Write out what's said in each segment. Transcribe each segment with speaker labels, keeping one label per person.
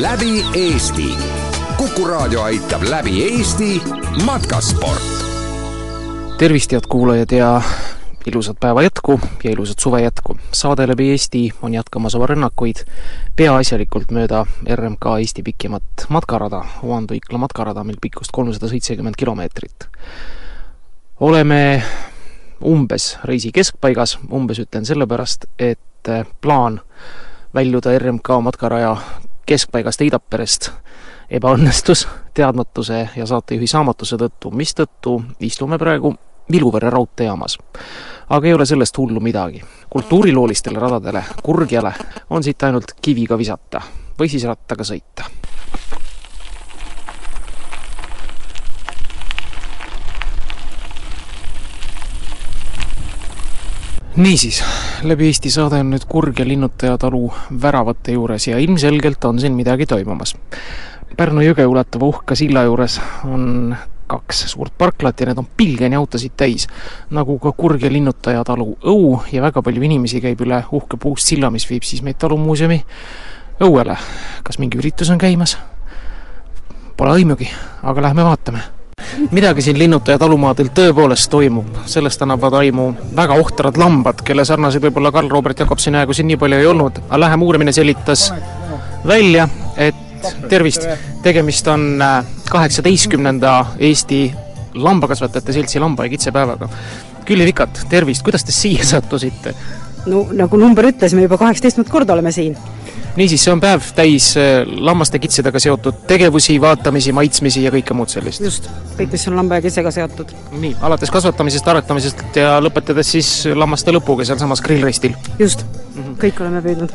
Speaker 1: läbi Eesti. kuku raadio aitab läbi Eesti matkasport.
Speaker 2: tervist, head kuulajad ja ilusat päeva jätku ja ilusat suve jätku. saade läbi Eesti on jätkamas oma rünnakuid peaasjalikult mööda RMK Eesti pikimat matkarada, Oandu-Ikla matkarada, mil pikkust kolmsada seitsekümmend kilomeetrit. Oleme umbes reisi keskpaigas, umbes ütlen sellepärast, et plaan väljuda RMK matkaraja keskpaigast Eidaperest ebaõnnestus teadmatuse ja saatejuhi saamatuse tõttu, mistõttu istume praegu Viluvere raudteejaamas. aga ei ole sellest hullu midagi. kultuuriloolistele radadele, Kurgjale, on siit ainult kiviga visata või siis rattaga sõita. Niisiis, läbi Eesti saade on nüüd Kurgja Linnutaja talu väravate juures ja ilmselgelt on siin midagi toimumas. Pärnu jõge ulatuva uhka silla juures on kaks suurt parklat ja need on pilgeni autosid täis. nagu ka Kurgja Linnutaja talu õu ja väga palju inimesi käib üle uhke puust silla, mis viib siis meid talumuuseumi õuele. kas mingi üritus on käimas? Pole aimugi, aga lähme vaatame midagi siin Linnutaja talumaadel tõepoolest toimub, sellest annavad aimu väga ohtrad lambad, kelle sarnaseid võib-olla Karl Robert Jakobsoni aegu siin nii palju ei olnud, aga lähem uurimine selgitas välja, et tervist, tegemist on kaheksateistkümnenda Eesti Lambakasvatajate Seltsi lamba- ja kitsepäevaga. Külli Vikat, tervist, kuidas te siia sattusite?
Speaker 3: no nagu number ütles, me juba kaheksateistkümnendat korda oleme siin
Speaker 2: niisiis, see on päev täis lammaste kitsedega seotud tegevusi, vaatamisi, maitsmisi ja kõike muud sellist?
Speaker 3: just, kõik, mis on lamba ja kisega seotud.
Speaker 2: nii, alates kasvatamisest, aretamisest ja lõpetades siis lammaste lõpuga sealsamas grillristil?
Speaker 3: just mm, -hmm. kõik oleme püüdnud.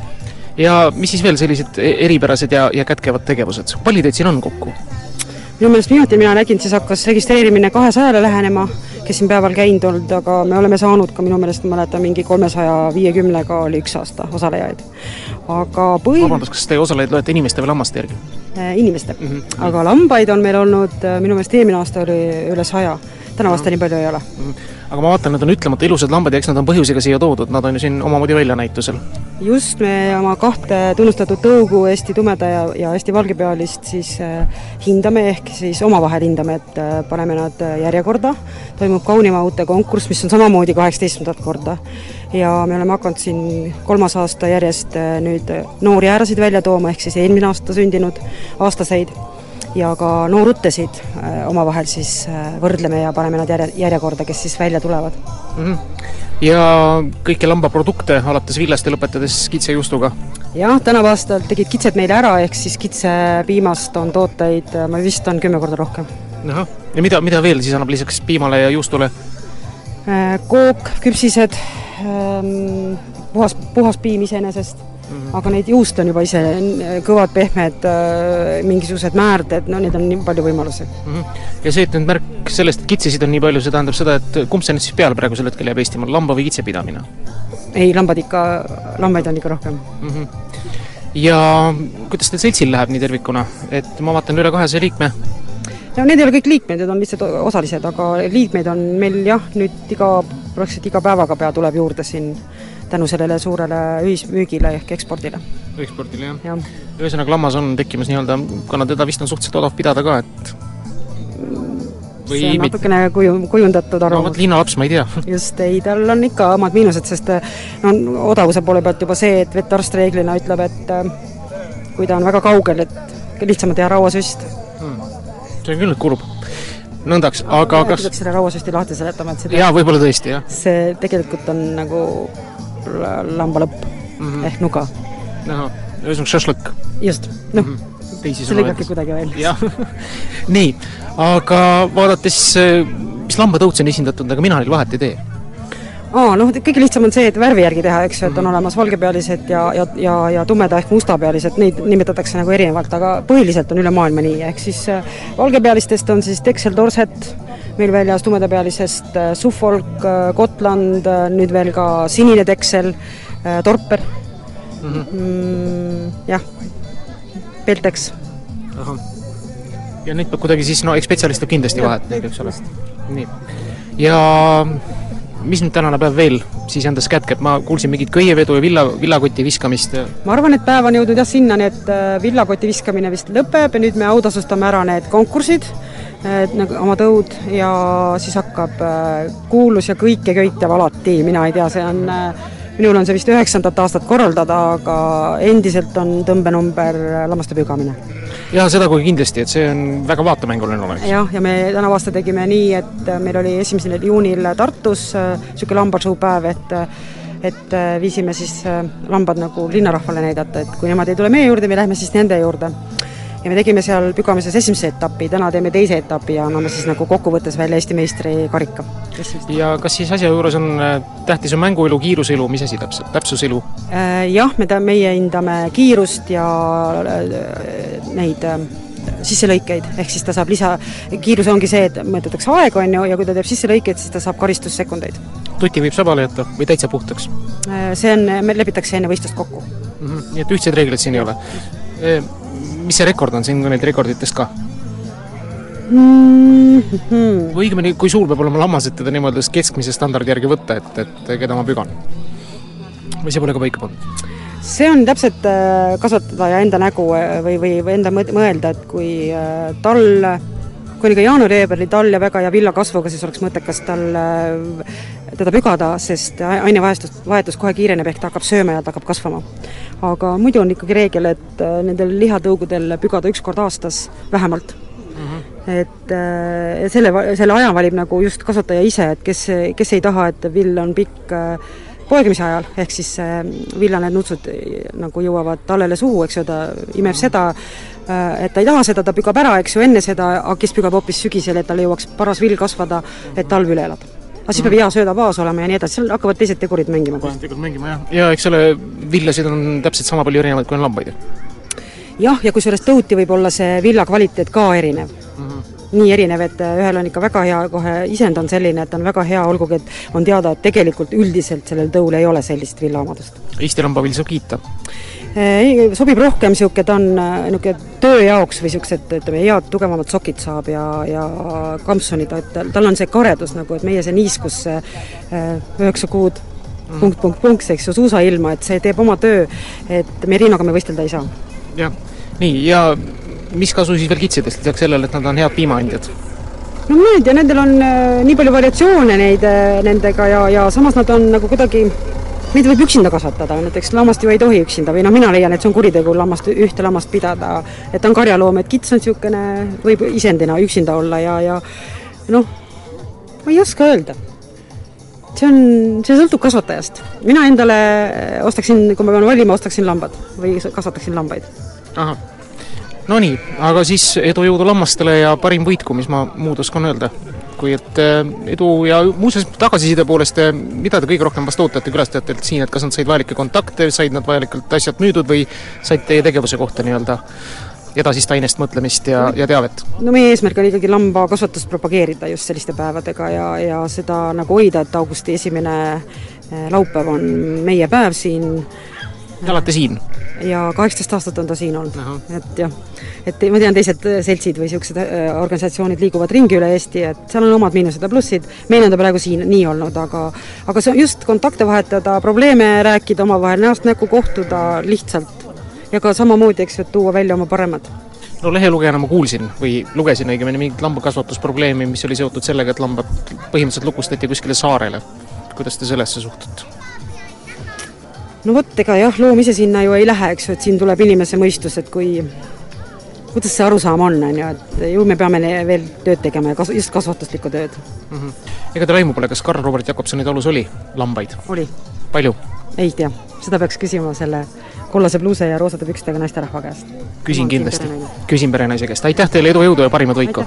Speaker 2: ja mis siis veel sellised eripärased ja, ja kätkevad tegevused, palju teid siin on kokku?
Speaker 3: Minu meelest viimati mina nägin, siis hakkas registreerimine kahesajale lähenema, kes siin päeval käinud olnud, aga me oleme saanud ka minu meelest, ma mäletan, mingi kolmesaja viiekümnega oli üks aasta osalejaid. aga põhi-...
Speaker 2: vabandust, kas te osalejaid loete inimeste või lammaste järgi?
Speaker 3: Inimeste mm. -hmm. aga lambaid on meil olnud, minu meelest eelmine aasta oli üle saja, tänavu aasta nii palju ei ole.
Speaker 2: -hmm. aga ma vaatan, need on ütlemata ilusad lambad ja eks nad on põhjusega siia toodud, nad on ju siin omamoodi väljanäitusel.
Speaker 3: just, me oma kahte tunnustatud tõugu, Eesti tumeda ja, ja Eesti valgepealist siis äh, hindame, ehk siis omavahel hindame, et äh, paneme nad järjekorda, toimub kaunima uute konkurss, mis on samamoodi kaheksateistkümnendat korda. ja me oleme hakanud siin kolmas aasta järjest äh, nüüd noori äärasid välja tooma, ehk siis eelmine aasta sündinud aastaseid ja ka nooruttesid omavahel siis võrdleme ja paneme nad järje, järjekorda, kes siis välja tulevad
Speaker 2: mm. -hmm. ja kõiki lambaprodukte, alates villast ja lõpetades kitsejuustuga?
Speaker 3: jah, tänavu aastal tegid kitsed meile ära, ehk siis kitsepiimast on tooteid, ma vist on kümme korda rohkem.
Speaker 2: ahah, ja mida, mida veel siis annab lisaks piimale ja juustule?
Speaker 3: kook, küpsised, puhas, puhas piim iseenesest. Aga neid juuste on juba ise kõvad, pehmed, mingisugused määrded, no neid on nii palju võimalusi mm.
Speaker 2: -hmm. ja see, et nüüd märk sellest, et kitsesid on nii palju, see tähendab seda, et kumb see nüüd siis peale praegusel hetkel jääb Eestimaal, lamba- või kitsepidamine?
Speaker 3: ei, lambad ikka, lambaid on ikka rohkem mm.
Speaker 2: -hmm. ja kuidas teil seltsil läheb nii tervikuna, et ma vaatan üle kahesaja liikme?
Speaker 3: no need ei ole kõik liikmed, need on lihtsalt osalised, aga liikmeid on meil jah, nüüd iga, praktiliselt iga päevaga pea tuleb juurde siin tänu sellele suurele ühismüügile ehk ekspordile.
Speaker 2: ekspordile, jah ja.? ühesõnaga, lammas on tekkimas nii-öelda, kuna teda vist on suhteliselt odav pidada ka, et
Speaker 3: või see on natukene kuju, kujundatud arvamus.
Speaker 2: no vot, linnalaps, ma ei tea.
Speaker 3: just, ei, tal on ikka omad miinused, sest no odavuse poole pealt juba see, et vetarst reeglina ütleb, et kui ta on väga kaugel, et lihtsam on teha rauasüst
Speaker 2: hmm.. see on küll nüüd kurb nõndaks, aga kas
Speaker 3: peaks selle rauasüsti lahti seletama, et
Speaker 2: see jaa, võib-olla tõesti, jah.
Speaker 3: see tegelikult on nagu lamba lõpp mm -hmm. ehk nuga.
Speaker 2: ühesõnaga šašlõkk.
Speaker 3: just, noh mm -hmm., see lõigabki kuidagi välja.
Speaker 2: nii, aga vaadates, mis lambatõuts on esindatud, aga mina neil vahet ei tee
Speaker 3: aa, noh, kõige lihtsam on see, et värvi järgi teha, eks ju, et on olemas valgepealised ja, ja, ja, ja tumeda ehk mustapealised, neid nimetatakse nagu erinevalt, aga põhiliselt on üle maailma nii, ehk siis valgepealistest on siis Texel Dorset meil väljas, tumedapealisest Suffolk, Gotland, nüüd veel ka sinine Texel, Torper mm, -hmm. mm, jah, Peltex.
Speaker 2: ja neid peab kuidagi siis, no eks spetsialist teeb kindlasti vahet, eks ole. nii, ja mis nüüd tänane päev veel siis endas kätkeb, ma kuulsin mingit köievedu ja villa, villakoti viskamist.
Speaker 3: Ma arvan, et päev on jõudnud jah sinnani, et äh, villakoti viskamine vist lõpeb ja nüüd me autasustame ära need konkursid, et nagu oma tõud ja siis hakkab äh, kuulus ja kõikeköitev alati, mina ei tea, see on äh, minul on see vist üheksandat aastat korraldada, aga endiselt on tõmbenumber lammaste pügamine.
Speaker 2: Ja seda kohe kindlasti, et see on väga vaatemänguline oleks.
Speaker 3: jah, ja me tänavu aasta tegime nii, et meil oli esimesel juunil Tartus niisugune lambashow päev, et et viisime siis lambad nagu linnarahvale näidata, et kui nemad ei tule meie juurde, me lähme siis nende juurde ja me tegime seal Pügamises esimese etapi, täna teeme teise etapi ja anname siis nagu kokkuvõttes välja Eesti meistrikarika.
Speaker 2: ja kas siis asja juures on äh, tähtis on mänguilu, kiiruseilu, mis asi täpselt, täpsusilu?
Speaker 3: Äh, jah, me ta-, meie hindame kiirust ja äh, neid sisselõikeid, ehk siis ta saab lisa, kiirus ongi see, et mõõdetakse aega, on ju, ja kui ta teeb sisselõikeid, siis ta saab karistussekundeid.
Speaker 2: tuti võib sabale jätta või täitsa puhtaks?
Speaker 3: See on, me lepitakse enne võistlust kokku
Speaker 2: mm. -hmm. nii et ühtseid reegleid siin ei ole? Mis see rekord on, siin on neid rekorditest ka
Speaker 3: mm? -hmm.
Speaker 2: või õigemini, kui suur peab olema lammas, et teda niimoodi keskmise standardi järgi võtta, et, et keda ma pügan? või see pole ka paika pandud?
Speaker 3: see on täpselt äh, kasvatada enda nägu äh, või, või, või enda mõelda, et kui äh, tal kui on ikka jaanuari-veebruari tall ja väga hea villakasvuga, siis oleks mõttekas tal teda pügada, sest ainevahetus, vahetus kohe kiireneb, ehk ta hakkab sööma ja ta hakkab kasvama. aga muidu on ikkagi reegel, et nendel lihatõugudel pügada üks kord aastas vähemalt. -hmm. et äh, selle, selle aja valib nagu just kasvataja ise, et kes, kes ei taha, et vill on pikk äh, poegimise ajal, ehk siis villane nutsud nagu jõuavad tallele suhu, eks ju, ta imeb seda, et ta ei taha seda, ta pügab ära, eks ju, enne seda, aga kes pügab hoopis sügisel, et tal jõuaks paras vill kasvada, et talv üle elada. aga siis peab hea söödabaas olema ja nii edasi, seal hakkavad teised tegurid mängima.
Speaker 2: tegurid mängima, jah. ja eks ole, villasid on täpselt sama palju erinevaid, kui on lambaid.
Speaker 3: jah, ja kusjuures tõuti võib olla see villa kvaliteet ka erinev mm. -hmm nii erinev, et ühel on ikka väga hea, kohe isend on selline, et on väga hea, olgugi et on teada, et tegelikult üldiselt sellel tõul ei ole sellist villaomadust.
Speaker 2: Eesti lambavill saab kiita?
Speaker 3: ei, sobib rohkem niisugune, ta on niisugune töö jaoks või niisugused, ütleme, head tugevamad sokid saab ja, ja kampsunid, et tal on see karedus nagu, et meie see niiskus, üheksa kuud mm. punkt, punkt, punkt, eks ju, suusailma, et see teeb oma töö, et Merinoga me võistelda ei saa.
Speaker 2: jah, nii, ja mis kasu siis veel kitsidest, lisaks sellele, et nad on head piimaandjad?
Speaker 3: no ma ei tea, nendel on äh, nii palju variatsioone neid äh, nendega ja, ja samas nad on nagu kuidagi Neid võib üksinda kasvatada, näiteks lammast ju ei tohi üksinda või noh, mina leian, et see on kuritegu lammast, ühte lammast pidada, et ta on karjaloom, et kits on niisugune, võib isendina üksinda olla ja, ja noh, ma ei oska öelda. see on, see sõltub kasvatajast. mina endale ostaksin, kui ma pean valima, ostaksin lambad või kasvataksin lambaid.
Speaker 2: ahah Nonii, aga siis edu, jõudu lammastele ja parim võitku, mis ma muud oskan öelda. kui et äh, edu ja muuseas tagasiside poolest, äh, mida te kõige rohkem vast ootate külastajatelt siin, et kas nad said vajalikke kontakte, said nad vajalikult asjad müüdud või said teie tegevuse kohta nii-öelda edasist ainest mõtlemist ja, ja teavet?
Speaker 3: no meie eesmärk on ikkagi lambakasvatust propageerida just selliste päevadega ja, ja seda nagu hoida, et augusti esimene äh, laupäev on meie päev siin.
Speaker 2: Te olete siin?
Speaker 3: ja kaheksateist aastat on ta siin olnud, et jah. et ma tean, teised äh, seltsid või niisugused äh, organisatsioonid liiguvad ringi üle Eesti, et seal on omad miinused ja plussid, meil on ta praegu siin nii olnud, aga aga see on just kontakte vahetada, probleeme rääkida omavahel, näost näkku kohtuda lihtsalt ja ka samamoodi, eks ju, et tuua välja oma paremad
Speaker 2: no lehelugejana ma kuulsin või lugesin õigemini mingit lambakasvatusprobleemi, mis oli seotud sellega, et lambad põhimõtteliselt lukustati kuskile saarele. kuidas te sellesse suhtute?
Speaker 3: No vot, ega jah, loom ise sinna ju ei lähe, eks ju, et siin tuleb inimese mõistus, et kui kuidas see arusaam on, on ju, et ju me peame veel tööd tegema ja kas-, just kasvatuslikku tööd mm.
Speaker 2: -hmm. ega teil aimu pole, kas Karl Robert Jakobsoni talus oli lambaid?
Speaker 3: oli.
Speaker 2: palju?
Speaker 3: ei tea, seda peaks küsima selle kollase pluuse ja roosade pükstega naisterahva käest.
Speaker 2: küsin kindlasti, küsin perenaise käest, aitäh teile, edu, jõudu ja parimat võiku!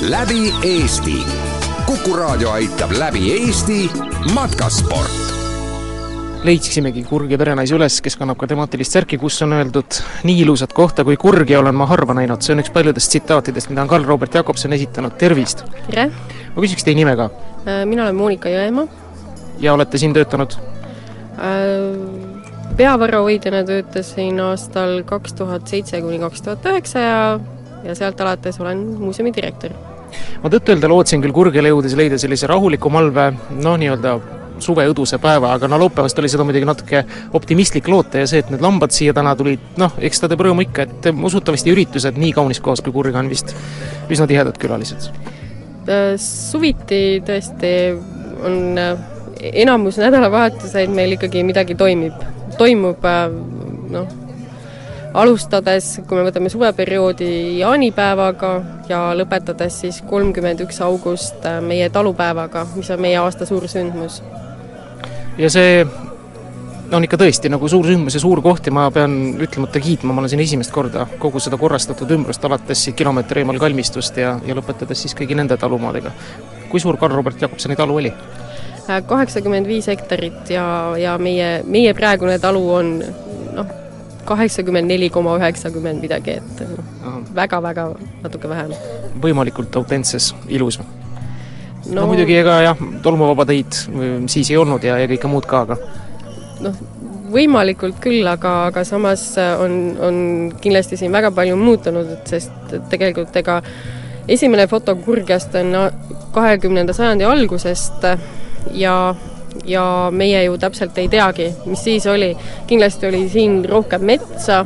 Speaker 1: läbi Eesti Kuku raadio aitab läbi Eesti matkasport
Speaker 2: leidsimegi Kurgi perenaise üles, kes kannab ka temaatilist särki, kus on öeldud nii ilusat kohta kui Kurgi olen ma harva näinud, see on üks paljudest tsitaatidest, mida on Karl-Robert Jakobson esitanud, tervist!
Speaker 4: tere!
Speaker 2: ma küsiks teie nime ka.
Speaker 4: Äh, mina olen Monika Jõemaa.
Speaker 2: ja olete siin töötanud?
Speaker 4: Äh, peavõrrahoidjana töötasin aastal kaks tuhat seitse kuni kaks tuhat üheksa ja, ja sealt alates olen muuseumi direktor.
Speaker 2: Ma tõtt-öelda lootsin küll Kurgjale jõudes leida sellise rahuliku malve, noh, nii-öelda suveõduse päeva, aga no laupäevast oli seda muidugi natuke optimistlik loota ja see, et need lambad siia täna tulid, noh, eks ta teeb rõõmu ikka, et usutavasti üritused nii kaunis kohas kui Kurg on vist üsna tihedad külalised.
Speaker 4: suviti tõesti on enamus nädalavahetuseid meil ikkagi midagi toimib, toimub noh, alustades, kui me võtame suveperioodi jaanipäevaga ja lõpetades siis kolmkümmend üks august meie talupäevaga, mis on meie aasta suur sündmus
Speaker 2: ja see on ikka tõesti nagu suur sündmus ja suur koht ja ma pean ütlemata kiitma, ma olen siin esimest korda kogu seda korrastatud ümbrust, alates siit kilomeetri eemal kalmistust ja, ja lõpetades siis kõigi nende talumaadega. kui suur Karl-Robert Jakobsoni talu oli?
Speaker 4: Äh, kaheksakümmend viis hektarit ja, ja meie, meie praegune talu on noh, kaheksakümmend neli koma üheksakümmend midagi, et väga-väga natuke vähem.
Speaker 2: võimalikult autentses ilus no, no muidugi ega jah, tolmuvaba teid siis ei olnud ja, ja kõike muud ka, aga
Speaker 4: noh, võimalikult küll, aga, aga samas on, on kindlasti siin väga palju muutunud, et sest tegelikult ega esimene foto Kurgjast on kahekümnenda sajandi algusest ja, ja meie ju täpselt ei teagi, mis siis oli. kindlasti oli siin rohkem metsa,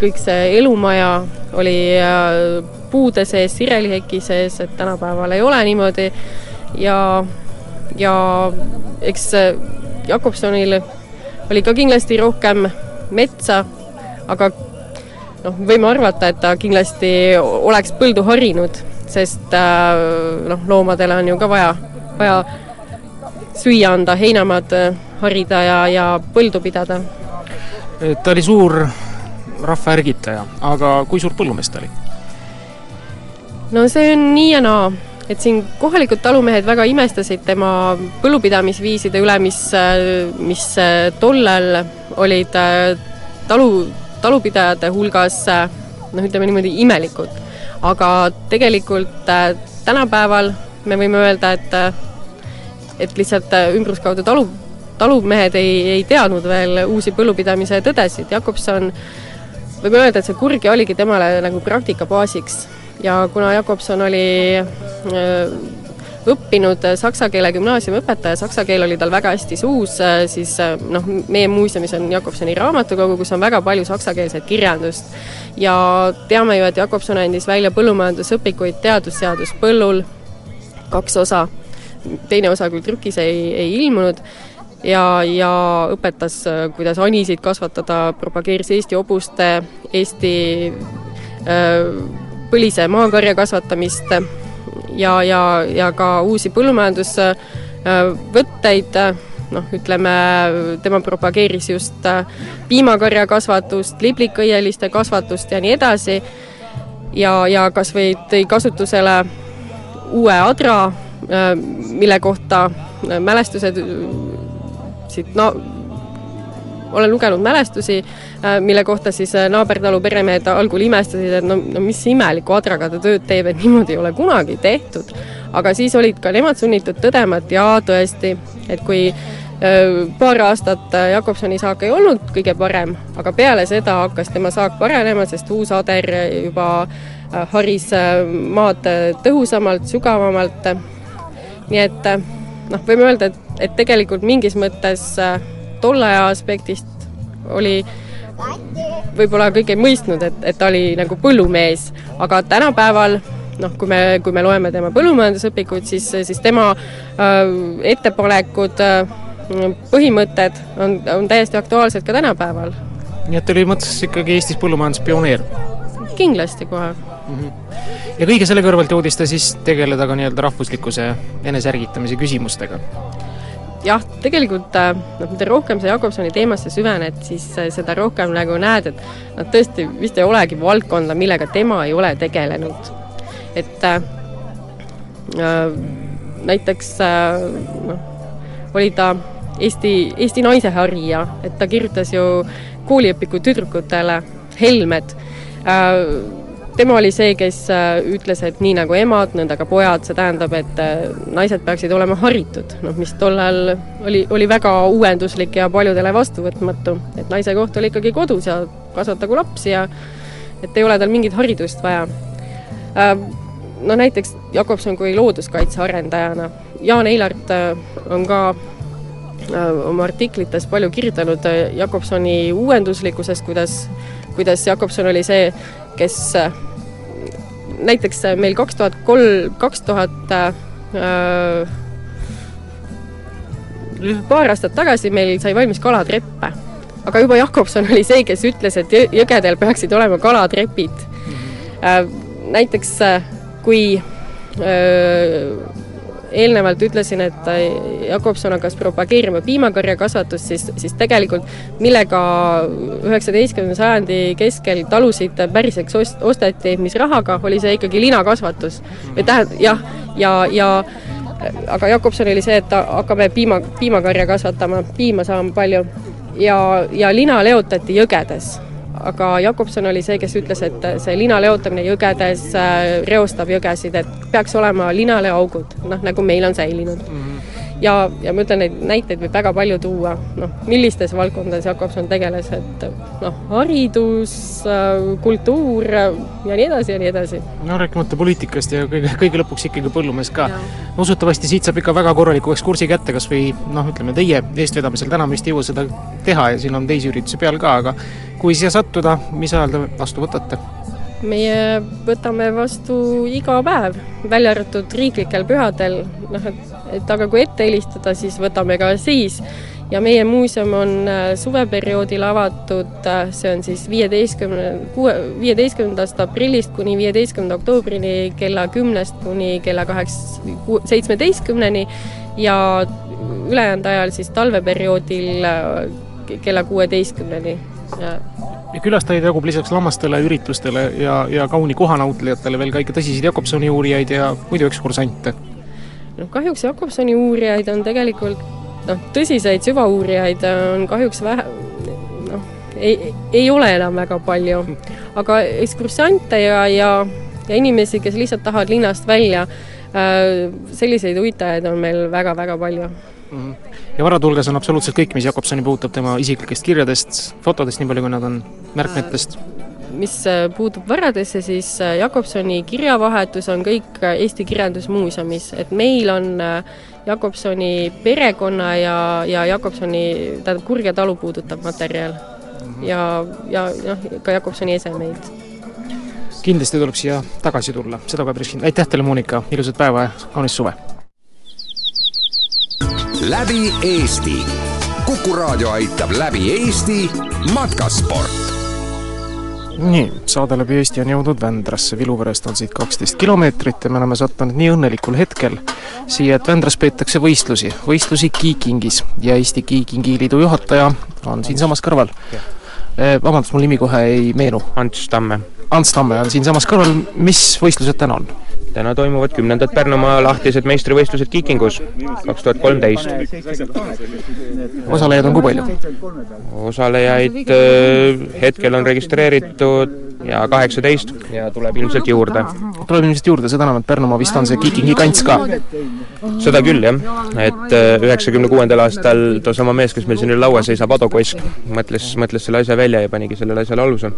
Speaker 4: kõik see elumaja oli puude sees, sireliheki sees, et tänapäeval ei ole niimoodi ja, ja eks Jakobsonil oli ka kindlasti rohkem metsa, aga noh, võime arvata, et ta kindlasti oleks põldu harinud, sest äh, noh, loomadele on ju ka vaja, vaja süüa anda, heinamaad harida ja, ja põldu pidada.
Speaker 2: ta oli suur rahva ärgitaja, aga kui suur põllumees ta oli?
Speaker 4: no see on nii ja naa, et siin kohalikud talumehed väga imestasid tema põllupidamisviiside üle, mis, mis tollal olid talu, talupidajate hulgas noh, ütleme niimoodi imelikud. aga tegelikult tänapäeval me võime öelda, et et lihtsalt ümbruskaudu talu, talumehed ei, ei teadnud veel uusi põllupidamise tõdesid, Jakobson võime öelda, et see Kurgi oligi temale nagu praktika baasiks ja kuna Jakobson oli äh, õppinud saksa keele gümnaasiumiõpetaja, saksa keel oli tal väga hästi suus, äh, siis äh, noh, meie muuseumis on Jakobsoni raamatukogu, kus on väga palju saksakeelset kirjandust. ja teame ju, et Jakobson andis välja põllumajandusõpikuid Teadusseadus põllul, kaks osa, teine osa küll trükis ei, ei ilmunud, ja, ja õpetas, kuidas anisid kasvatada, propageeris Eesti hobuste, Eesti põlise maakarja kasvatamist ja, ja, ja ka uusi põllumajandusvõtteid, noh, ütleme, tema propageeris just piimakarja kasvatust, liblikõieliste kasvatust ja nii edasi, ja, ja kas või tõi kasutusele uue adra, mille kohta mälestused siit no olen lugenud mälestusi, äh, mille kohta siis äh, naabertalu peremehed algul imestasid, et no, no mis imeliku adraga ta tööd teeb, et niimoodi ei ole kunagi tehtud. aga siis olid ka nemad sunnitud tõdema, et jaa, tõesti, et kui äh, paar aastat Jakobsoni saak ei olnud kõige parem, aga peale seda hakkas tema saak paranema, sest uus ader juba haris maad tõhusamalt, sügavamalt. Nii et noh, võime öelda, et, et tegelikult mingis mõttes tolle aja aspektist oli võib-olla kõik ei mõistnud, et, et ta oli nagu põllumees, aga tänapäeval noh, kui me, kui me loeme tema põllumajandusõpikuid, siis, siis tema äh, ettepanekud äh,, põhimõtted on, on täiesti aktuaalsed ka tänapäeval.
Speaker 2: nii et oli mõttes ikkagi Eestis põllumajanduspioneer?
Speaker 4: kindlasti kohe mm.
Speaker 2: -hmm. Ja kõige selle kõrvalt jõudis ta siis tegeleda ka nii-öelda rahvuslikkuse eneseärgitamise küsimustega
Speaker 4: jah, tegelikult noh, mida rohkem sa Jakobsoni teemasse süvened, siis äh, seda rohkem nagu näed, et noh, tõesti vist ei olegi valdkonda, millega tema ei ole tegelenud. et äh, äh näiteks äh, noh, oli ta Eesti, Eesti naise harija, et ta kirjutas ju kooliõpiku tüdrukutele helmed äh, tema oli see, kes äh, ütles, et nii nagu emad, nõnda ka pojad, see tähendab, et äh, naised peaksid olema haritud, noh mis tollal oli, oli väga uuenduslik ja paljudele vastuvõtmatu, et naise koht oli ikkagi kodus ja kasvatagu lapsi ja et ei ole tal mingit haridust vaja. Äh, no näiteks Jakobson kui looduskaitse arendajana, Jaan Eilart on ka oma artiklites palju kirjutanud Jakobsoni uuenduslikkusest, kuidas, kuidas Jakobson oli see, kes näiteks meil kaks tuhat kolm, kaks tuhat paar aastat tagasi meil sai valmis kalatreppe. aga juba Jakobson oli see, kes ütles, et jõgedel peaksid olema kalatrepid. -hmm. näiteks kui eelnevalt ütlesin, et Jakobson hakkas propageerima piimakarjakasvatust, siis, siis tegelikult millega üheksateistkümnenda sajandi keskel talusid päriseks ost-, osteti, mis rahaga, oli see ikkagi linakasvatus. või tähendab, jah, ja, ja, ja aga Jakobson oli see, et hakkame piima, piimakarja kasvatama, piima saama palju ja, ja lina leotati jõgedes. Aga Jakobson oli see, kes ütles, et see lina leotamine jõgedes äh, reostab jõgesid, et peaks olema linaleoaugud, noh nagu meil on säilinud mm. -hmm ja, ja ma ütlen, neid näiteid võib väga palju tuua, noh, millistes valdkondades Jakobson tegeles, et noh, haridus, kultuur ja nii edasi ja nii edasi.
Speaker 2: no rääkimata poliitikast ja kõige, kõige lõpuks ikkagi põllumees ka. usutavasti siit saab ikka väga korraliku ekskursi kätte, kas või noh, ütleme teie eestvedamisel, täna me vist ei jõua seda teha ja siin on teisi üritusi peal ka, aga kui siia sattuda, mis ajal te vastu võtate?
Speaker 4: Meie võtame vastu iga päev, välja arvatud riiklikel pühadel, noh et et aga kui ette helistada, siis võtame ka siis. ja meie muuseum on äh, suveperioodil avatud, äh, see on siis viieteistkümne, kuue, viieteistkümnendast aprillist kuni viieteistkümnenda oktoobrini kella kümnest kuni kella kaheks, seitsmeteistkümneni. Ja ülejäänud ajal siis talveperioodil äh, kella kuueteistkümneni
Speaker 2: ja külastajaid jagub lisaks lammastele üritustele ja, ja kauni kohanautlejatele veel ka ikka tõsiseid Jakobsoni uurijaid ja muidu ekskursante
Speaker 4: noh, kahjuks Jakobsoni uurijaid on tegelikult noh, tõsiseid süvauurijaid on kahjuks vähe, noh, ei, ei ole enam väga palju. aga ekskursante ja, ja, ja inimesi, kes lihtsalt tahavad linnast välja äh,, selliseid uitajaid on meil väga-väga palju mm.
Speaker 2: -hmm. ja varade hulgas on absoluutselt kõik, mis Jakobsoni puudutab, tema isiklikest kirjadest, fotodest, nii palju kui nad on, märkmetest äh,?
Speaker 4: mis äh, puutub varadesse, siis äh, Jakobsoni kirjavahetus on kõik Eesti Kirjandusmuuseumis, et meil on Jakobsoni perekonna ja, ja Jakobsoni, tähendab, Kurja talu puudutav materjal mhm. ja, ja noh, ka Jakobsoni esemeid.
Speaker 2: kindlasti tuleb siia tagasi tulla, seda ka päris kindlasti, aitäh teile, Monika, ilusat päeva ja kaunist suve!
Speaker 1: Läbi Eesti. kuku raadio aitab läbi Eesti matkasport
Speaker 2: nii, saade läbi Eesti on jõudnud Vändrasse, Viluverest on siit kaksteist kilomeetrit ja me oleme sattunud nii õnnelikul hetkel siia, et Vändras peetakse võistlusi, võistlusi Kiikingis ja Eesti Kiikingi Liidu juhataja on siinsamas kõrval. Eh, vabandust, mul nimi kohe ei meenu.
Speaker 5: Ants Tamme.
Speaker 2: Ants Tamme on siinsamas kõrval, mis võistlused täna on?
Speaker 5: Täna toimuvad kümnendad Pärnumaa lahtised meistrivõistlused Kiikingus kaks tuhat kolmteist.
Speaker 2: osalejaid on kui palju?
Speaker 5: osalejaid äh, hetkel on registreeritud ja kaheksateist ja tuleb ilmselt juurde.
Speaker 2: tuleb ilmselt juurde, seda enam, et Pärnumaa vist on see Kiikingi kants ka?
Speaker 5: seda küll, jah. et äh, üheksakümne kuuendal aastal toosama mees, kes meil siin üle laua seisab, Ado Koisk, mõtles, mõtles selle asja välja ja panigi sellele asjale aluse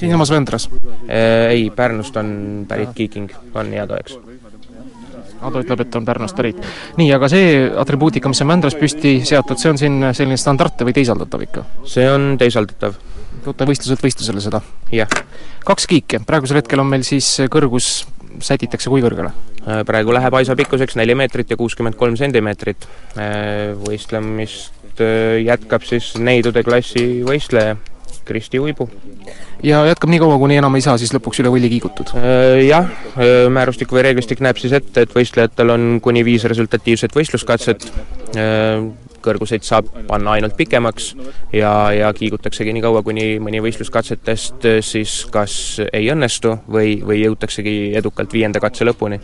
Speaker 2: siinsamas Vändras?
Speaker 5: Äh, ei, Pärnust on pärit Kiiking, on Jado, eks.
Speaker 2: Ado ütleb, et on Pärnust pärit. nii, aga see atribuutika, mis on Vändras püsti seatud, see on siin selline standardne või teisaldatav ikka?
Speaker 5: see on teisaldatav.
Speaker 2: toote võistluselt võistlusele seda?
Speaker 5: jah.
Speaker 2: kaks kiike, praegusel hetkel on meil siis kõrgus sätitakse kui kõrgele?
Speaker 5: Äh, praegu läheb aisa pikkuseks neli meetrit ja kuuskümmend kolm sentimeetrit. Äh, võistlemist jätkab siis neidude klassi võistleja Kristi Uibu.
Speaker 2: ja jätkab nii kaua, kuni enam ei saa siis lõpuks üle võlli kiigutud?
Speaker 5: Äh, jah, äh, määrustik või reeglistik näeb siis ette, et võistlejatel on kuni viis resultatiivset võistluskatset, äh, kõrguseid saab panna ainult pikemaks ja, ja kiigutaksegi nii kaua, kuni mõni võistluskatsetest siis kas ei õnnestu või, või jõutaksegi edukalt viienda katse lõpuni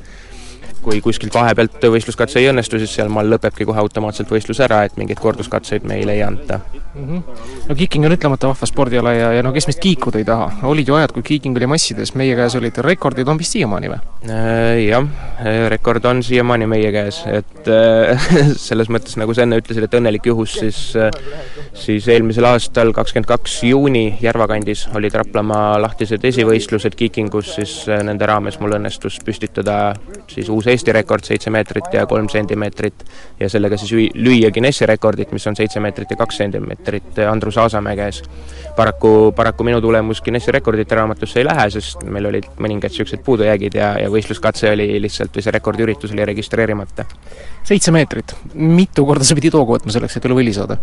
Speaker 5: kui kuskilt vahepealt võistluskatse ei õnnestu, siis sealmaal lõpebki kohe automaatselt võistlus ära, et mingeid korduskatseid meile ei anta
Speaker 2: mm. -hmm. no kiiking on ütlemata vahva spordiala ja, ja no kes meist kiikuda ei taha, olid ju ajad, kui kiiking oli massides, meie käes olid rekordid, on vist siiamaani või?
Speaker 5: Äh, jah, rekord on siiamaani meie käes, et äh, selles mõttes, nagu sa enne ütlesid, et õnnelik juhus, siis äh, siis eelmisel aastal, kakskümmend kaks juuni Järva kandis olid Raplamaa lahtised esivõistlused kiikingus, siis nende raames mul õnnestus püstitada siis uus Eesti rekord, seitse meetrit ja kolm sentimeetrit, ja sellega siis lüüa Guinessi rekordit, mis on seitse meetrit ja kaks sentimeetrit Andrus Aasamäe käes. paraku, paraku minu tulemus Guinessi rekordite raamatusse ei lähe, sest meil olid mõningad niisugused puudujäägid ja, ja võistluskatse oli lihtsalt, või see rekordiüritus oli registreerimata.
Speaker 2: seitse meetrit, mitu korda sa pidid hoogu võtma selleks, et üle võlli saada?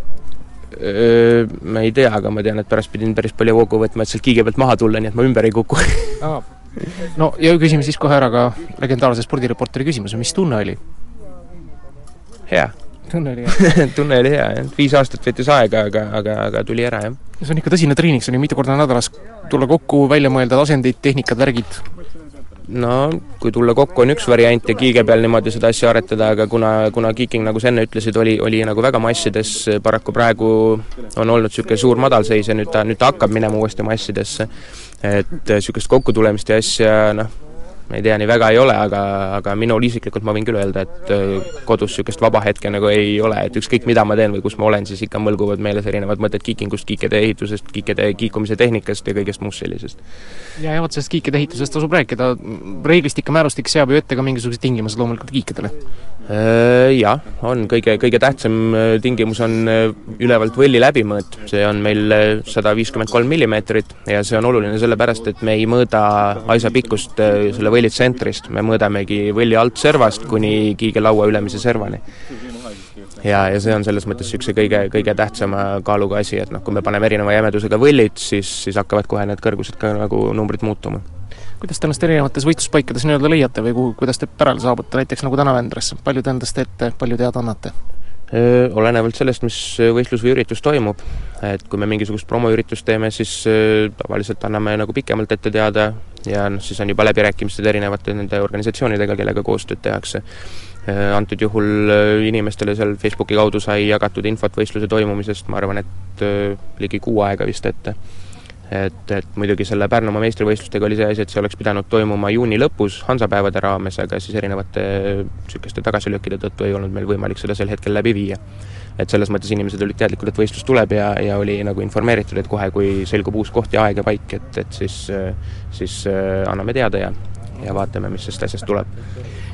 Speaker 5: Ma ei tea, aga ma tean, et pärast pidin päris palju hoogu võtma, et sealt kiige pealt maha tulla, nii et ma ümber ei kuku
Speaker 2: no ja küsime siis kohe ära ka legendaarse spordireporteri küsimuse, mis tunne oli?
Speaker 5: hea
Speaker 2: tunne oli hea
Speaker 5: tunne oli hea, jah. viis aastat võttis aega, aga, aga, aga tuli ära, jah.
Speaker 2: see on ikka tõsine treening, see on ju mitu korda nädalas tulla kokku, välja mõelda asendid, tehnikad, värgid?
Speaker 5: No kui tulla kokku, on üks variant ja kiige peal niimoodi seda asja aretada, aga kuna, kuna Kiiking, nagu sa enne ütlesid, oli, oli nagu väga massides, paraku praegu on olnud niisugune suur madalseis ja nüüd ta, nüüd ta hakkab minema uuesti massidesse. et niisugust kokkutulemist ja asja, noh, ma ei tea, nii väga ei ole, aga, aga minul isiklikult ma võin küll öelda, et äh, kodus niisugust vaba hetke nagu ei ole, et ükskõik, mida ma teen või kus ma olen, siis ikka mõlguvad meeles erinevad mõtted kiikingust, kiikede ehitusest, kiikede kiikumise tehnikast ja kõigest muust sellisest.
Speaker 2: ja, ja vot sellest kiikede ehitusest tasub rääkida, reeglistik ja määrustik seab ju ette ka mingisugused tingimused loomulikult kiikedele.
Speaker 5: Äh, jah, on. Kõige, kõige tähtsam äh, tingimus on ülevalt võlli läbimõõt, see on meil sada viiskümmend kolm millimeetrit ja see on oluline sellepärast, et me ei mõõda aisa pikkust selle võlli tsentrist, me mõõdamegi võlli altservast kuni kiigelaua ülemise servani. ja, ja see on selles mõttes niisuguse kõige, kõige tähtsama kaaluga asi, et noh, kui me paneme erineva jämedusega võllid, siis, siis hakkavad kohe need kõrgused ka nagu numbrid muutuma.
Speaker 2: Kuidas te ennast erinevates võistluspaikades nii-öelda leiate või kuhu, kuidas te pärale saabute, näiteks nagu täna Vändras, palju te endast teete, palju teada annate?
Speaker 5: Olenevalt sellest, mis võistlus või üritus toimub, et kui me mingisugust promoüritust teeme, siis tavaliselt anname nagu pikemalt ette teada ja noh, siis on juba läbirääkimised erinevate nende organisatsioonidega, kellega koostööd tehakse. Antud juhul inimestele seal Facebooki kaudu sai jagatud infot võistluse toimumisest, ma arvan, et ligi kuu aega vist ette et, et muidugi selle Pärnumaa meistrivõistlustega oli see asi, et see oleks pidanud toimuma juuni lõpus hansapäevade raames, aga siis erinevate niisuguste tagasilöökide tõttu ei olnud meil võimalik seda sel hetkel läbi viia. et selles mõttes inimesed olid teadlikud, et võistlus tuleb ja, ja oli nagu informeeritud, et kohe, kui selgub uus koht ja aeg ja paik, et, et siis, siis äh, anname teada ja, ja vaatame, mis sellest asjast tuleb.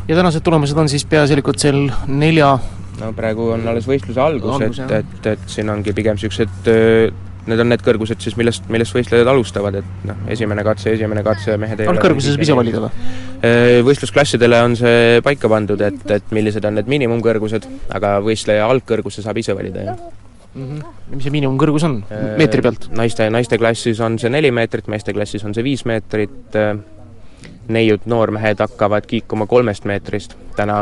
Speaker 2: ja tänased tulemused on siis peaasjalikult seal nelja
Speaker 5: no praegu on alles võistluse algus, algus, et, et, et siin ongi pigem niisugused äh, need on need kõrgused siis, millest, millest võistlejad alustavad, et noh, esimene katse, esimene katse, mehed
Speaker 2: ei ole kõrguse saab ise valida või?
Speaker 5: Äh, võistlusklassidele on see paika pandud, et, et millised on need miinimumkõrgused, aga võistleja algkõrguse saab ise valida, jah
Speaker 2: mm. -hmm. mis see miinimumkõrgus on, äh, meetri pealt?
Speaker 5: naiste, naiste klassis on see neli meetrit, meeste klassis on see viis meetrit, äh, neiud noormehed hakkavad kiikuma kolmest meetrist, täna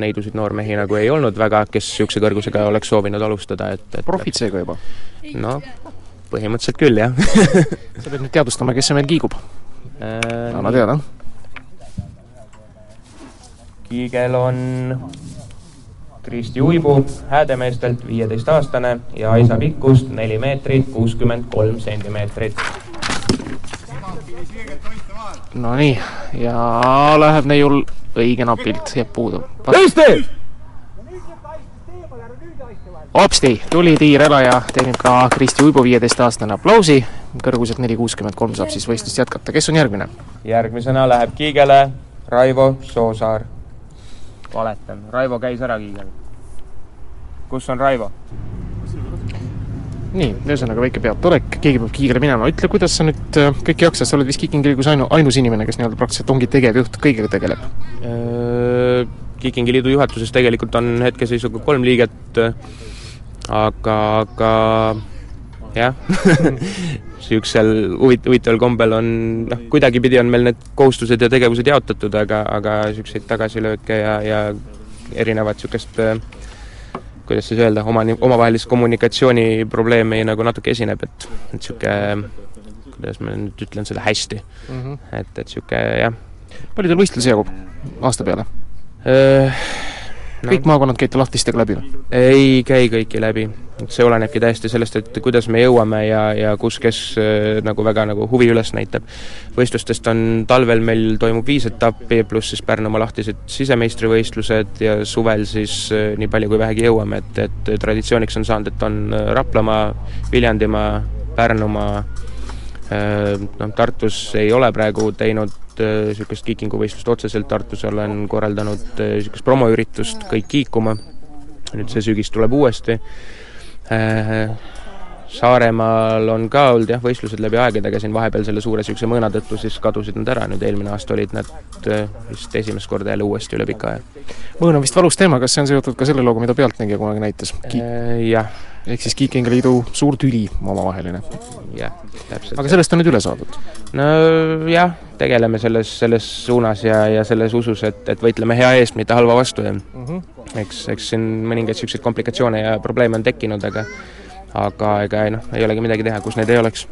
Speaker 5: neidusid noormehi nagu ei olnud väga, kes niisuguse kõrgusega oleks soovinud alustada, et, et
Speaker 2: profid seega juba?
Speaker 5: noh, põhimõtteliselt küll, jah
Speaker 2: sa pead nüüd teadvustama, kes see meil kiigub äh,. anna teada.
Speaker 5: kiigel on Kristi Uibu Häädemeestelt, viieteistaastane ja Aisa pikkust neli meetrit, kuuskümmend kolm sentimeetrit.
Speaker 2: Nonii, ja läheb neiul õige napilt, jääb puudu.
Speaker 5: tõesti!
Speaker 2: Hopsti, tuli tiir ära ja teenib ka Kristi Uibu viieteistaastane aplausi. kõrguselt neli kuuskümmend kolm saab siis võistlust jätkata, kes on järgmine?
Speaker 5: järgmisena läheb kiigele Raivo Soosaar. valetan, Raivo käis ära kiigel. kus on Raivo?
Speaker 2: nii, ühesõnaga väike peataolek, keegi peab kiigele minema, ütle, kuidas sa nüüd äh, kõike jaksad, sa oled vist Kiikingi liigus ainu, ainus inimene, kes nii-öelda praktiliselt ongi tegevjuht, kõigega tegeleb?
Speaker 5: Äh, Kiikingi liidu juhatuses tegelikult on hetkeseisuga kolm liiget aga, aga jah niisugusel huvit-, huvitaval kombel on noh, kuidagipidi on meil need kohustused ja tegevused jaotatud, aga, aga niisuguseid tagasilööke ja, ja erinevat niisugust kuidas siis öelda, oma, omavahelist kommunikatsiooniprobleemi nagu natuke esineb, et, et niisugune kuidas ma nüüd ütlen seda hästi mm, -hmm. et, et niisugune jah.
Speaker 2: palju teil võistlusi jagub aasta peale? Kõik maakonnad käite lahtistega läbi või?
Speaker 5: ei käi kõiki läbi, see olenebki täiesti sellest, et kuidas me jõuame ja, ja kus kes äh, nagu väga nagu huvi üles näitab. võistlustest on talvel meil toimub viis etappi, pluss siis Pärnumaa lahtised sisemeistrivõistlused ja suvel siis äh, nii palju, kui vähegi jõuame, et, et traditsiooniks on saanud, et on äh, Raplamaa, Viljandimaa, Pärnumaa, noh, Tartus ei ole praegu teinud niisugust kiikinguvõistlust otseselt, Tartus olen korraldanud niisugust promoüritust Kõik kiikuma, nüüd see sügis tuleb uuesti, Saaremaal on ka olnud jah, võistlused läbi aegade, aga siin vahepeal selle suure niisuguse mõõna tõttu siis kadusid nad ära, nüüd eelmine aasta olid nad vist esimest korda jälle uuesti üle pika aja.
Speaker 2: mõõn on vist valus teema, kas see on seotud ka selle looga, mida Pealtnägija kunagi näitas Ki?
Speaker 5: Jah.
Speaker 2: ehk siis Kiikinga liidu suur tüli omavaheline?
Speaker 5: jah, täpselt.
Speaker 2: aga sellest on nüüd üle saadud?
Speaker 5: nojah, tegeleme selles, selles suunas ja, ja selles usus, et, et võitleme hea eest, mitte halva vastu ja mm -hmm. eks, eks siin mõningaid niisuguseid komplikatsioone ja probleeme on tekkinud, aga aga ega ei noh, ei olegi midagi teha, kus neid ei oleks.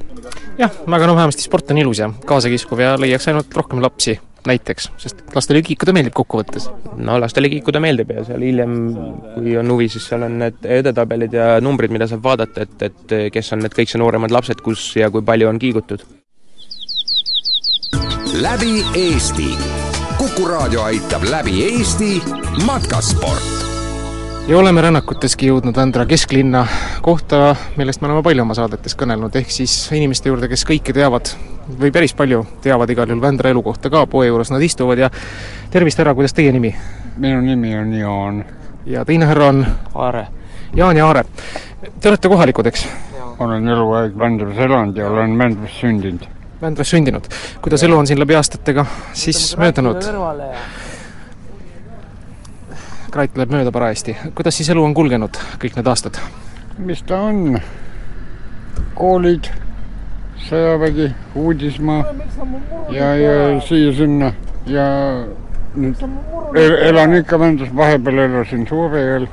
Speaker 2: jah, aga no vähemasti sport on ilus ja kaasakiskuv ja leiaks ainult rohkem lapsi näiteks, sest lastele kiikuda meeldib kokkuvõttes.
Speaker 5: no lastele kiikuda meeldib ja seal hiljem, kui on huvi, siis seal on need edetabelid ja numbrid, mida saab vaadata, et, et kes on need kõikse nooremad lapsed, kus ja kui palju on kiigutud.
Speaker 1: läbi Eesti. kuku raadio aitab läbi Eesti matkasport
Speaker 2: ja oleme rännakuteski jõudnud Vändra kesklinna, kohta, millest me oleme palju oma saadetes kõnelnud, ehk siis inimeste juurde, kes kõike teavad või päris palju teavad igal juhul Vändra elukohta ka, poe juures nad istuvad ja tervist, härra, kuidas teie nimi?
Speaker 6: minu nimi on Jaan.
Speaker 2: ja teine härra on?
Speaker 5: Aare.
Speaker 2: Jaan ja Aare. Te olete kohalikud, eks?
Speaker 6: olen eluaeg Vändras elanud ja olen Vändras sündinud.
Speaker 2: Vändras sündinud. kuidas elu on siin läbi aastatega siis möödunud? Krait läheb mööda parajasti. kuidas siis elu on kulgenud kõik need aastad?
Speaker 6: mis ta on? koolid, sõjavägi, uudismaa ja, ja siia-sinna ja nüüd elan ikka Vändras, vahepeal elasin Suurejõel.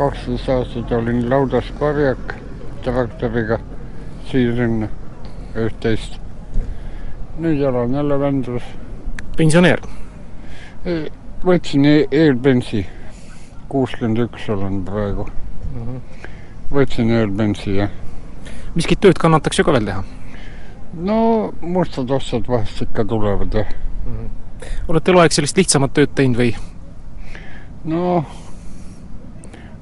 Speaker 6: kaksteist aastat olin laudas karjak traktoriga siia-sinna, üht-teist. nüüd elan jälle Vändras.
Speaker 2: pensionär?
Speaker 6: Võtsin e eelpensi, kuuskümmend üks olen praegu mm. -hmm. võtsin eelpensi, jah.
Speaker 2: miskit tööd kannataks ju ka veel teha?
Speaker 6: no mustad ossad vahest ikka tulevad, jah mm.
Speaker 2: -hmm. olete eluaeg sellist lihtsamat tööd teinud või?
Speaker 6: noh,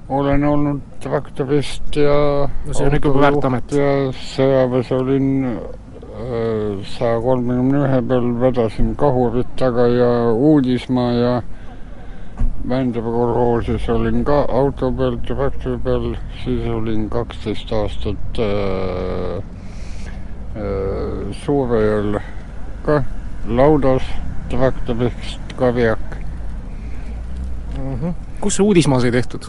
Speaker 6: olen olnud traktorist ja
Speaker 2: no see on ikka väärt amet.
Speaker 6: ja sõjaväes olin saja kolmekümne ühe peal vedasin kahurit taga ja uudismaa ja Vändra kolhoosis olin ka auto peal, traktori peal, siis olin kaksteist aastat äh, äh, Suurejõel ka laudas traktorist karjak
Speaker 2: mm. -hmm. kus see uudismaa sai tehtud?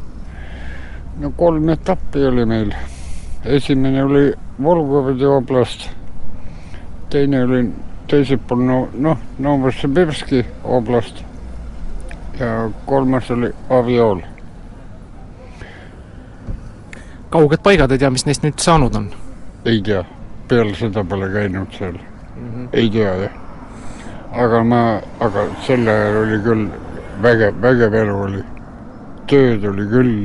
Speaker 6: no kolm etappi oli meil. esimene oli Volgogradi oblast teine oli teisel pool no noh, Novosibirski oblast ja kolmas oli Aviool.
Speaker 2: kauged paigad, ei tea, mis neist nüüd saanud on?
Speaker 6: ei tea, peale seda pole käinud seal mm. -hmm. ei tea jah. aga ma, aga sel ajal oli küll vägev, vägev elu oli. tööd oli küll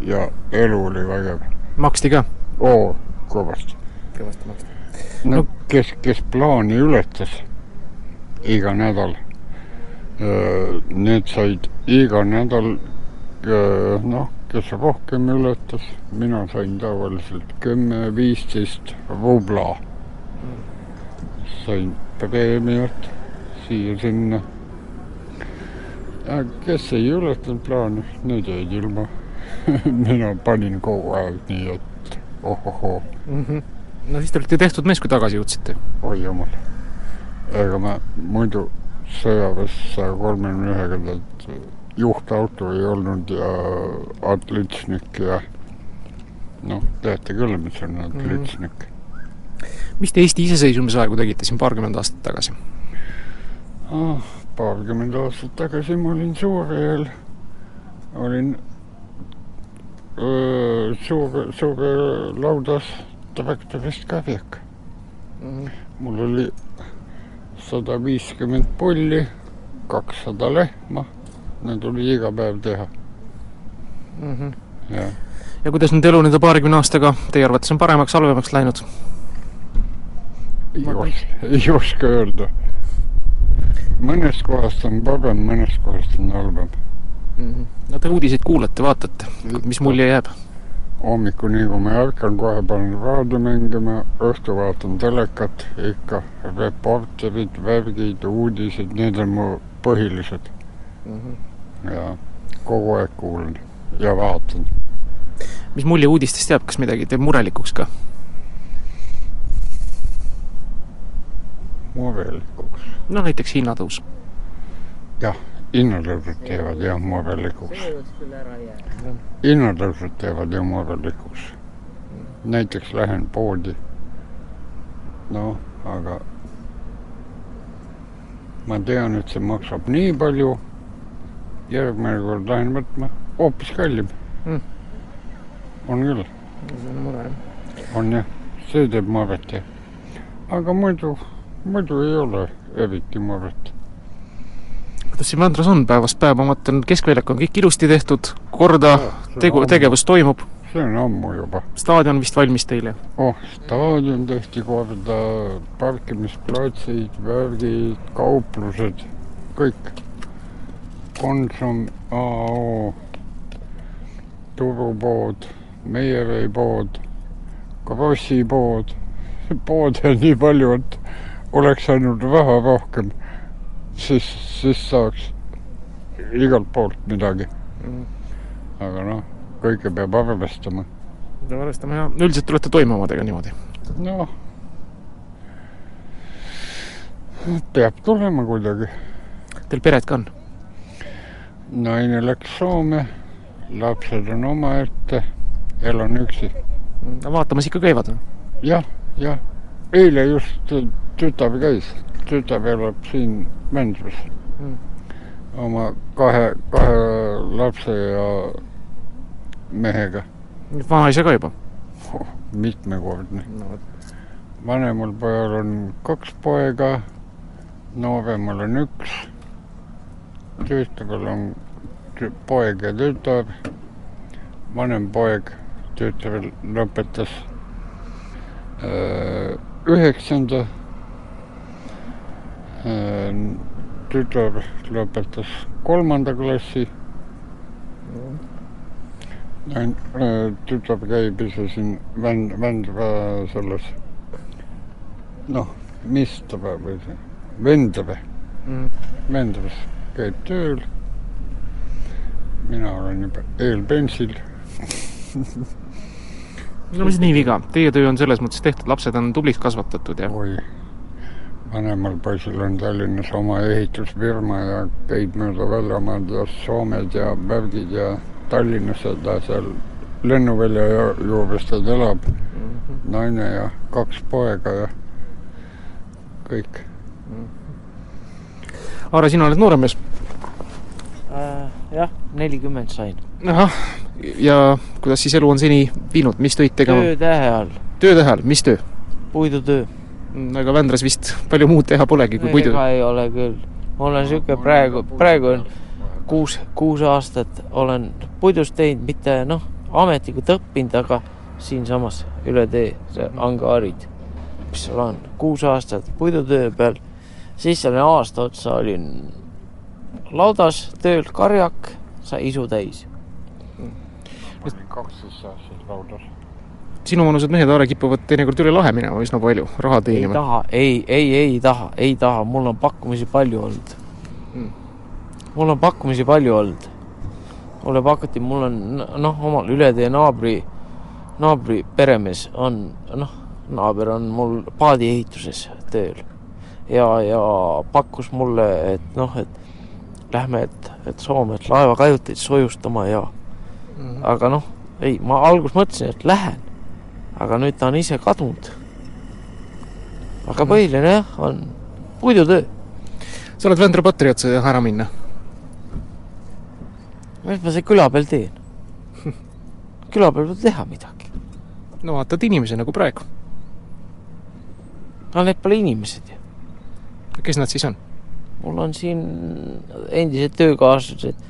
Speaker 6: ja elu oli vägev.
Speaker 2: maksti ka?
Speaker 6: oo, kõvasti.
Speaker 2: kõvasti maksti
Speaker 6: no kes, kes plaani ületas iga nädal, need said iga nädal noh, kes rohkem ületas, mina sain tavaliselt kümme, viisteist rubla. sain preemiat siia-sinna. kes ei ületanud plaani, need jäid ilma mina panin kogu aeg nii, et ohohoo mm.
Speaker 2: -hmm no siis te olite tehtud mees, kui tagasi jõudsite.
Speaker 6: oi jumal, ega ma muidu sõjaväes saja kolmekümne ühega tead juhtauto ei olnud ja atlütsnik ja noh, teate küll, mis on atlütsnik mm.
Speaker 2: -hmm. mis te Eesti iseseisvumisaegu tegite siin paarkümmend aastat tagasi
Speaker 6: ah,? paarkümmend aastat tagasi ma olin Suurejõel, olin öö, suure, suure laudas traktorist karjak mm. -hmm. mul oli sada viiskümmend pulli, kakssada lehma Need tuli iga päev teha
Speaker 2: mm. -hmm.
Speaker 6: ja
Speaker 2: ja kuidas nüüd elu nende paarikümne aastaga teie arvates on paremaks, halvemaks läinud?
Speaker 6: ei os-, ei oska öelda. mõnest kohast on parem, mõnest kohast on halvem
Speaker 2: mm. -hmm. no te uudiseid kuulate, vaatate, mis mulje jääb?
Speaker 6: Hommikuni, kui ma ärkan, kohe panen raadio mängima, õhtul vaatan telekat, ikka reporterid, värgid, uudised, need on mu põhilised
Speaker 2: mm. -hmm.
Speaker 6: ja kogu aeg kuulan ja vaatan.
Speaker 2: mis mulje uudistest jääb, kas midagi teeb murelikuks ka?
Speaker 6: murelikuks?
Speaker 2: no näiteks hinnatõus.
Speaker 6: jah, hinnatõusud teevad jah murelikuks. hinnatõusud teevad ju murelikuks. näiteks lähen poodi. noh, aga ma tean, et see maksab nii palju. järgmine kord lähen võtma hoopis kallim
Speaker 2: mm..
Speaker 6: on küll.
Speaker 2: see on mure
Speaker 6: on jah, see teeb muret jah. aga muidu, muidu ei ole eriti muret
Speaker 2: siin Vändras on päevast päeva, ma vaatan, keskväljak on kõik ilusti tehtud, korda, tegu, tegevus toimub.
Speaker 6: see on ammu juba.
Speaker 2: staadion vist valmis teile?
Speaker 6: oh, staadion tehti korda, parkimisplatsid, värgid, kauplused, kõik. Konsum, AO, turupood, Meieri pood, Krossi pood, poode on nii palju, et oleks ainult raha rohkem siis, siis saaks igalt poolt midagi mm.. aga noh, kõike peab arvestama.
Speaker 2: peab arvestama ja üldiselt tulete toime omadega niimoodi?
Speaker 6: noh, peab tulema kuidagi.
Speaker 2: Teil peret ka on?
Speaker 6: naine läks Soome, lapsed on omaette, elan üksi.
Speaker 2: vaatamas ikka käivad või?
Speaker 6: jah, jah, eile just tütar käis, tütar elab siin Mändras mm. oma kahe, kahe lapse ja mehega.
Speaker 2: vanaisa ka juba
Speaker 6: oh,? mitmekordne no.. vanemal pojal on kaks poega, nooremal on üks, tütarel on poeg ja tütar. vanem poeg, tütar lõpetas äh, üheksanda tütar lõpetas kolmanda klassi. tütar käib ise siin Vänd-, Vändra selles, noh, Mistra või Vendre mm., Vendras käib tööl. mina olen juba eelpensil
Speaker 2: no mis nii viga, teie töö on selles mõttes tehtud, lapsed on tubliks kasvatatud ja?
Speaker 6: oi vanemal poisil on Tallinnas oma ehitusfirma ja käib mööda väljamaad ja Soomed ja värgid ja Tallinnas ta seal lennuvälja juures ta elab mm. -hmm. naine ja kaks poega ja kõik mm.
Speaker 2: -hmm. Aare, sina oled noorem mees
Speaker 7: äh,? jah, nelikümmend sain.
Speaker 2: ahah, ja kuidas siis elu on seni viinud, mis töid tegema?
Speaker 7: töötähe all.
Speaker 2: töötähe all, mis töö?
Speaker 7: puidutöö
Speaker 2: aga Vändras vist palju muud teha polegi kui puidu.
Speaker 7: ega ei ole küll. mul on niisugune praegu, praegu on kuus, kuus aastat olen puidust teinud, mitte noh, ametlikult õppinud, aga siinsamas üle tee, see angaarid, mis seal on, kuus aastat puidutöö peal, siis olin aasta otsa olin laudas tööl, karjak, sai isu täis.
Speaker 6: ma olin kaksteist aastat laudas
Speaker 2: sinuvanused mehed, Aare, kipuvad teinekord üle lahe minema üsna palju, raha teenima.
Speaker 7: ei taha, ei, ei, ei taha, ei taha, mul on pakkumisi palju olnud hmm.. mul on pakkumisi palju olnud. mulle pakuti, mul on noh, omal üle tee naabri, naabri peremees on noh, naaber on mul paadiehituses tööl ja, ja pakkus mulle, et noh, et lähme, et, et Soome, et laevakajuteid soojustama ja mm -hmm. aga noh, ei, ma alguses mõtlesin, et lähen aga nüüd ta on ise kadunud. aga põhiline jah, on puidutöö.
Speaker 2: sa oled Vändra Patriot, sa ei taha ära minna?
Speaker 7: mis ma seal küla peal teen? küla peal peab teha midagi.
Speaker 2: no vaatad inimesi nagu praegu.
Speaker 7: no need pole inimesed ju.
Speaker 2: kes nad siis on?
Speaker 7: mul on siin endised töökaaslased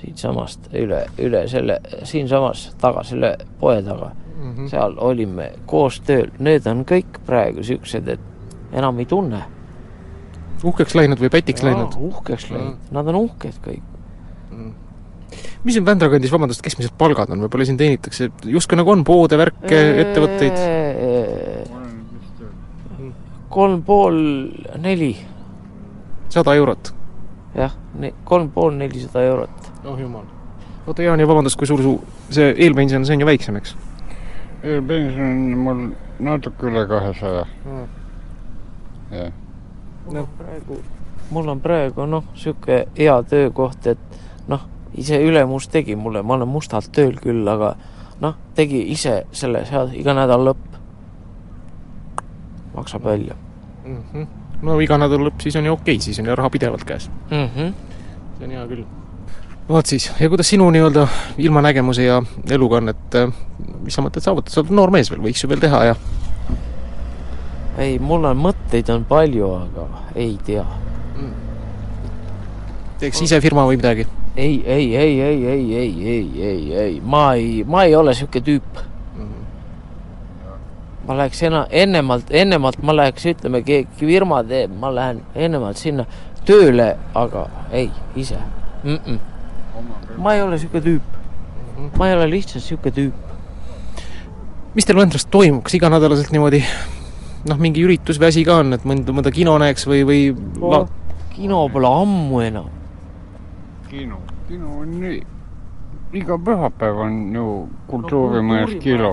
Speaker 7: siitsamast üle, üle selle, siinsamas taga, selle poe taga mm. -hmm. seal olime koos tööl, need on kõik praegu siuksed, et enam ei tunne.
Speaker 2: uhkeks läinud või pätiks
Speaker 7: Jaa,
Speaker 2: läinud?
Speaker 7: uhkeks läinud, nad on uhked kõik.
Speaker 2: mis siin Vändra kandis, vabandust, keskmised palgad on, võib-olla siin teenitakse, justkui nagu on poode, värke, ettevõtteid?
Speaker 7: kolm pool neli,
Speaker 2: sada eurot?
Speaker 7: jah, kolm pool nelisada eurot.
Speaker 2: oh jumal. oota, Jaan, ja vabandust, kui suur su see eelpension, see on ju väiksem, eks?
Speaker 6: Eelpension on mul natuke üle kahesaja. jah.
Speaker 7: no praegu, mul on praegu noh, niisugune hea töökoht, et noh, ise ülemus tegi mulle, ma olen mustalt tööl küll, aga noh, tegi ise selle seal iga nädal lõpp. maksab välja
Speaker 2: mm. -hmm. no iga nädal lõpp, siis on ju okei okay,, siis on ju raha pidevalt käes
Speaker 7: mm. -hmm.
Speaker 2: see on hea küll. vot siis, ja kuidas sinu nii-öelda ilmanägemuse ja eluga on, et mis sa mõtled saavutada, sa oled noor mees veel, võiks ju veel teha ja
Speaker 7: ei, mul on mõtteid on palju, aga ei tea
Speaker 2: mm.. teeks ise firma või midagi?
Speaker 7: ei, ei, ei, ei, ei, ei, ei, ei, ei, ma ei, ma ei ole niisugune tüüp ma läheks ena-, ennemalt, ennemalt ma läheks, ütleme, keegi firma teeb, ma lähen ennemalt sinna tööle, aga ei, ise mm. -mm. ma ei ole niisugune tüüp. ma ei ole lihtsalt niisugune tüüp.
Speaker 2: Mis teil Vändras toimub, kas iganädalaselt niimoodi noh, mingi üritus või asi ka on, et mõnda, mõnda kino näeks või, või
Speaker 7: oh, kino pole ammu enam.
Speaker 6: kino, kino on nii iga pühapäev on ju kultuurimajas no, kilo,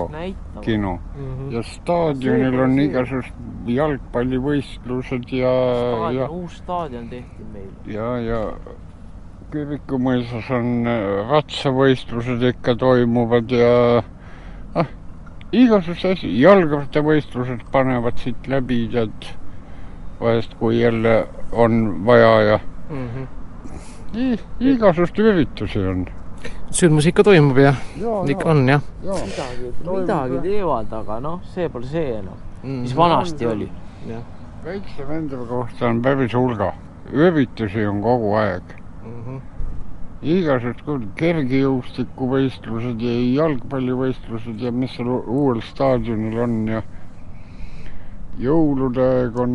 Speaker 6: kino mm -hmm. ja staadionil on igasugused jalgpallivõistlused ja, ja
Speaker 7: uus staadion tehti meil.
Speaker 6: ja, ja Kirikumõisas on äh, ratsavõistlused ikka toimuvad ja igasugused asjad, jalgrattavõistlused panevad siit läbi, tead, vahest kui jälle on vaja ja mm -hmm. igasuguseid üritusi on
Speaker 2: sündmus ikka toimub ja, ja ikka ja. on jah ja..
Speaker 7: midagi, midagi teevad, aga noh, see pole see enam mm., mis vanasti ja. oli.
Speaker 6: väikse Vendra kohta on päris hulga, üritusi on kogu aeg mm. -hmm. Igasugused kergejõustikuvõistlused ja jalgpallivõistlused ja mis seal uuel staadionil on ja jõulude aeg on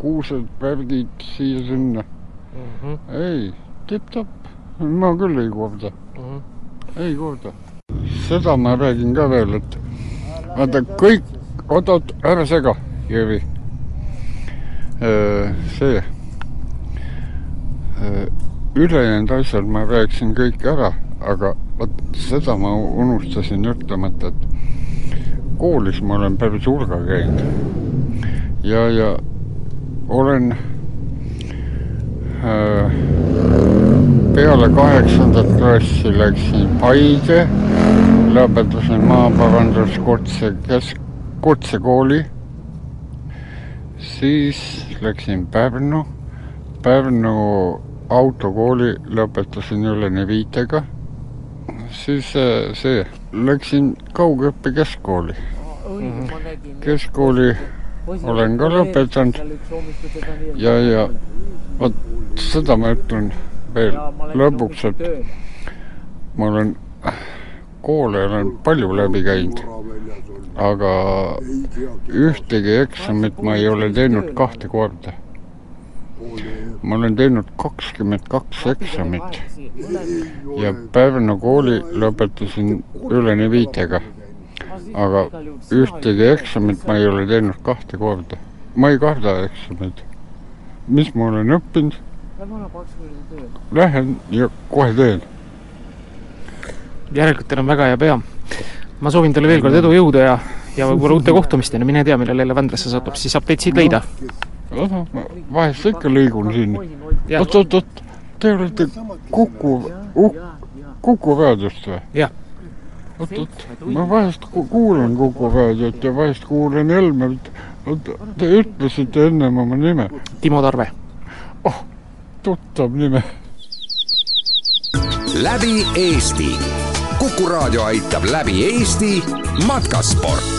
Speaker 6: kuused, värgid siia-sinna mm. -hmm. ei, tipp-topp ma küll ei korda uh. -huh. ei korda. seda ma räägin ka veel, et vaata kõik, oot-oot, ära sega, Jüri. see, ülejäänud asjad ma rääkisin kõik ära, aga vot seda ma unustasin ütlemata, et koolis ma olen päris hulga käinud ja, ja olen äh, peale kaheksandat klassi läksin Paide, lõpetasin maaparanduskutse kesk, kutsekooli. siis läksin Pärnu, Pärnu autokooli lõpetasin üleni viitega. siis see, läksin kaugõppe keskkooli. keskkooli olen ka lõpetanud ja, ja vot seda ma ütlen veel lõpuks, et ma olen koole olen palju läbi käinud, aga ühtegi eksamit ma ei ole teinud kahte korda. Ma olen teinud kakskümmend kaks eksamit ja Pärnu kooli lõpetasin üleni viitega. aga ühtegi eksamit ma ei ole teinud kahte korda. ma ei karda eksameid. mis ma olen õppinud Lähen ja kohe teen.
Speaker 2: järelikult teil on väga hea pea. ma soovin teile veel kord edu, jõudu ja, ja võib-olla uute kohtumisteni, mine tea, millal jälle Vändrasse satub, siis saab teid siit leida.
Speaker 6: Ahah, ma vahest ikka liigun siin. oot, oot, oot, te olete Kuku, Kuku raadiost või?
Speaker 2: jah.
Speaker 6: oot, oot, ma vahest kuulan Kuku raadiot ja vahest kuulan Helmet. oot, te ütlesite ennem oma nime.
Speaker 2: Timo Tarve.
Speaker 6: oh tuttav nime.
Speaker 1: läbi Eesti. kuku raadio aitab läbi Eesti matkasport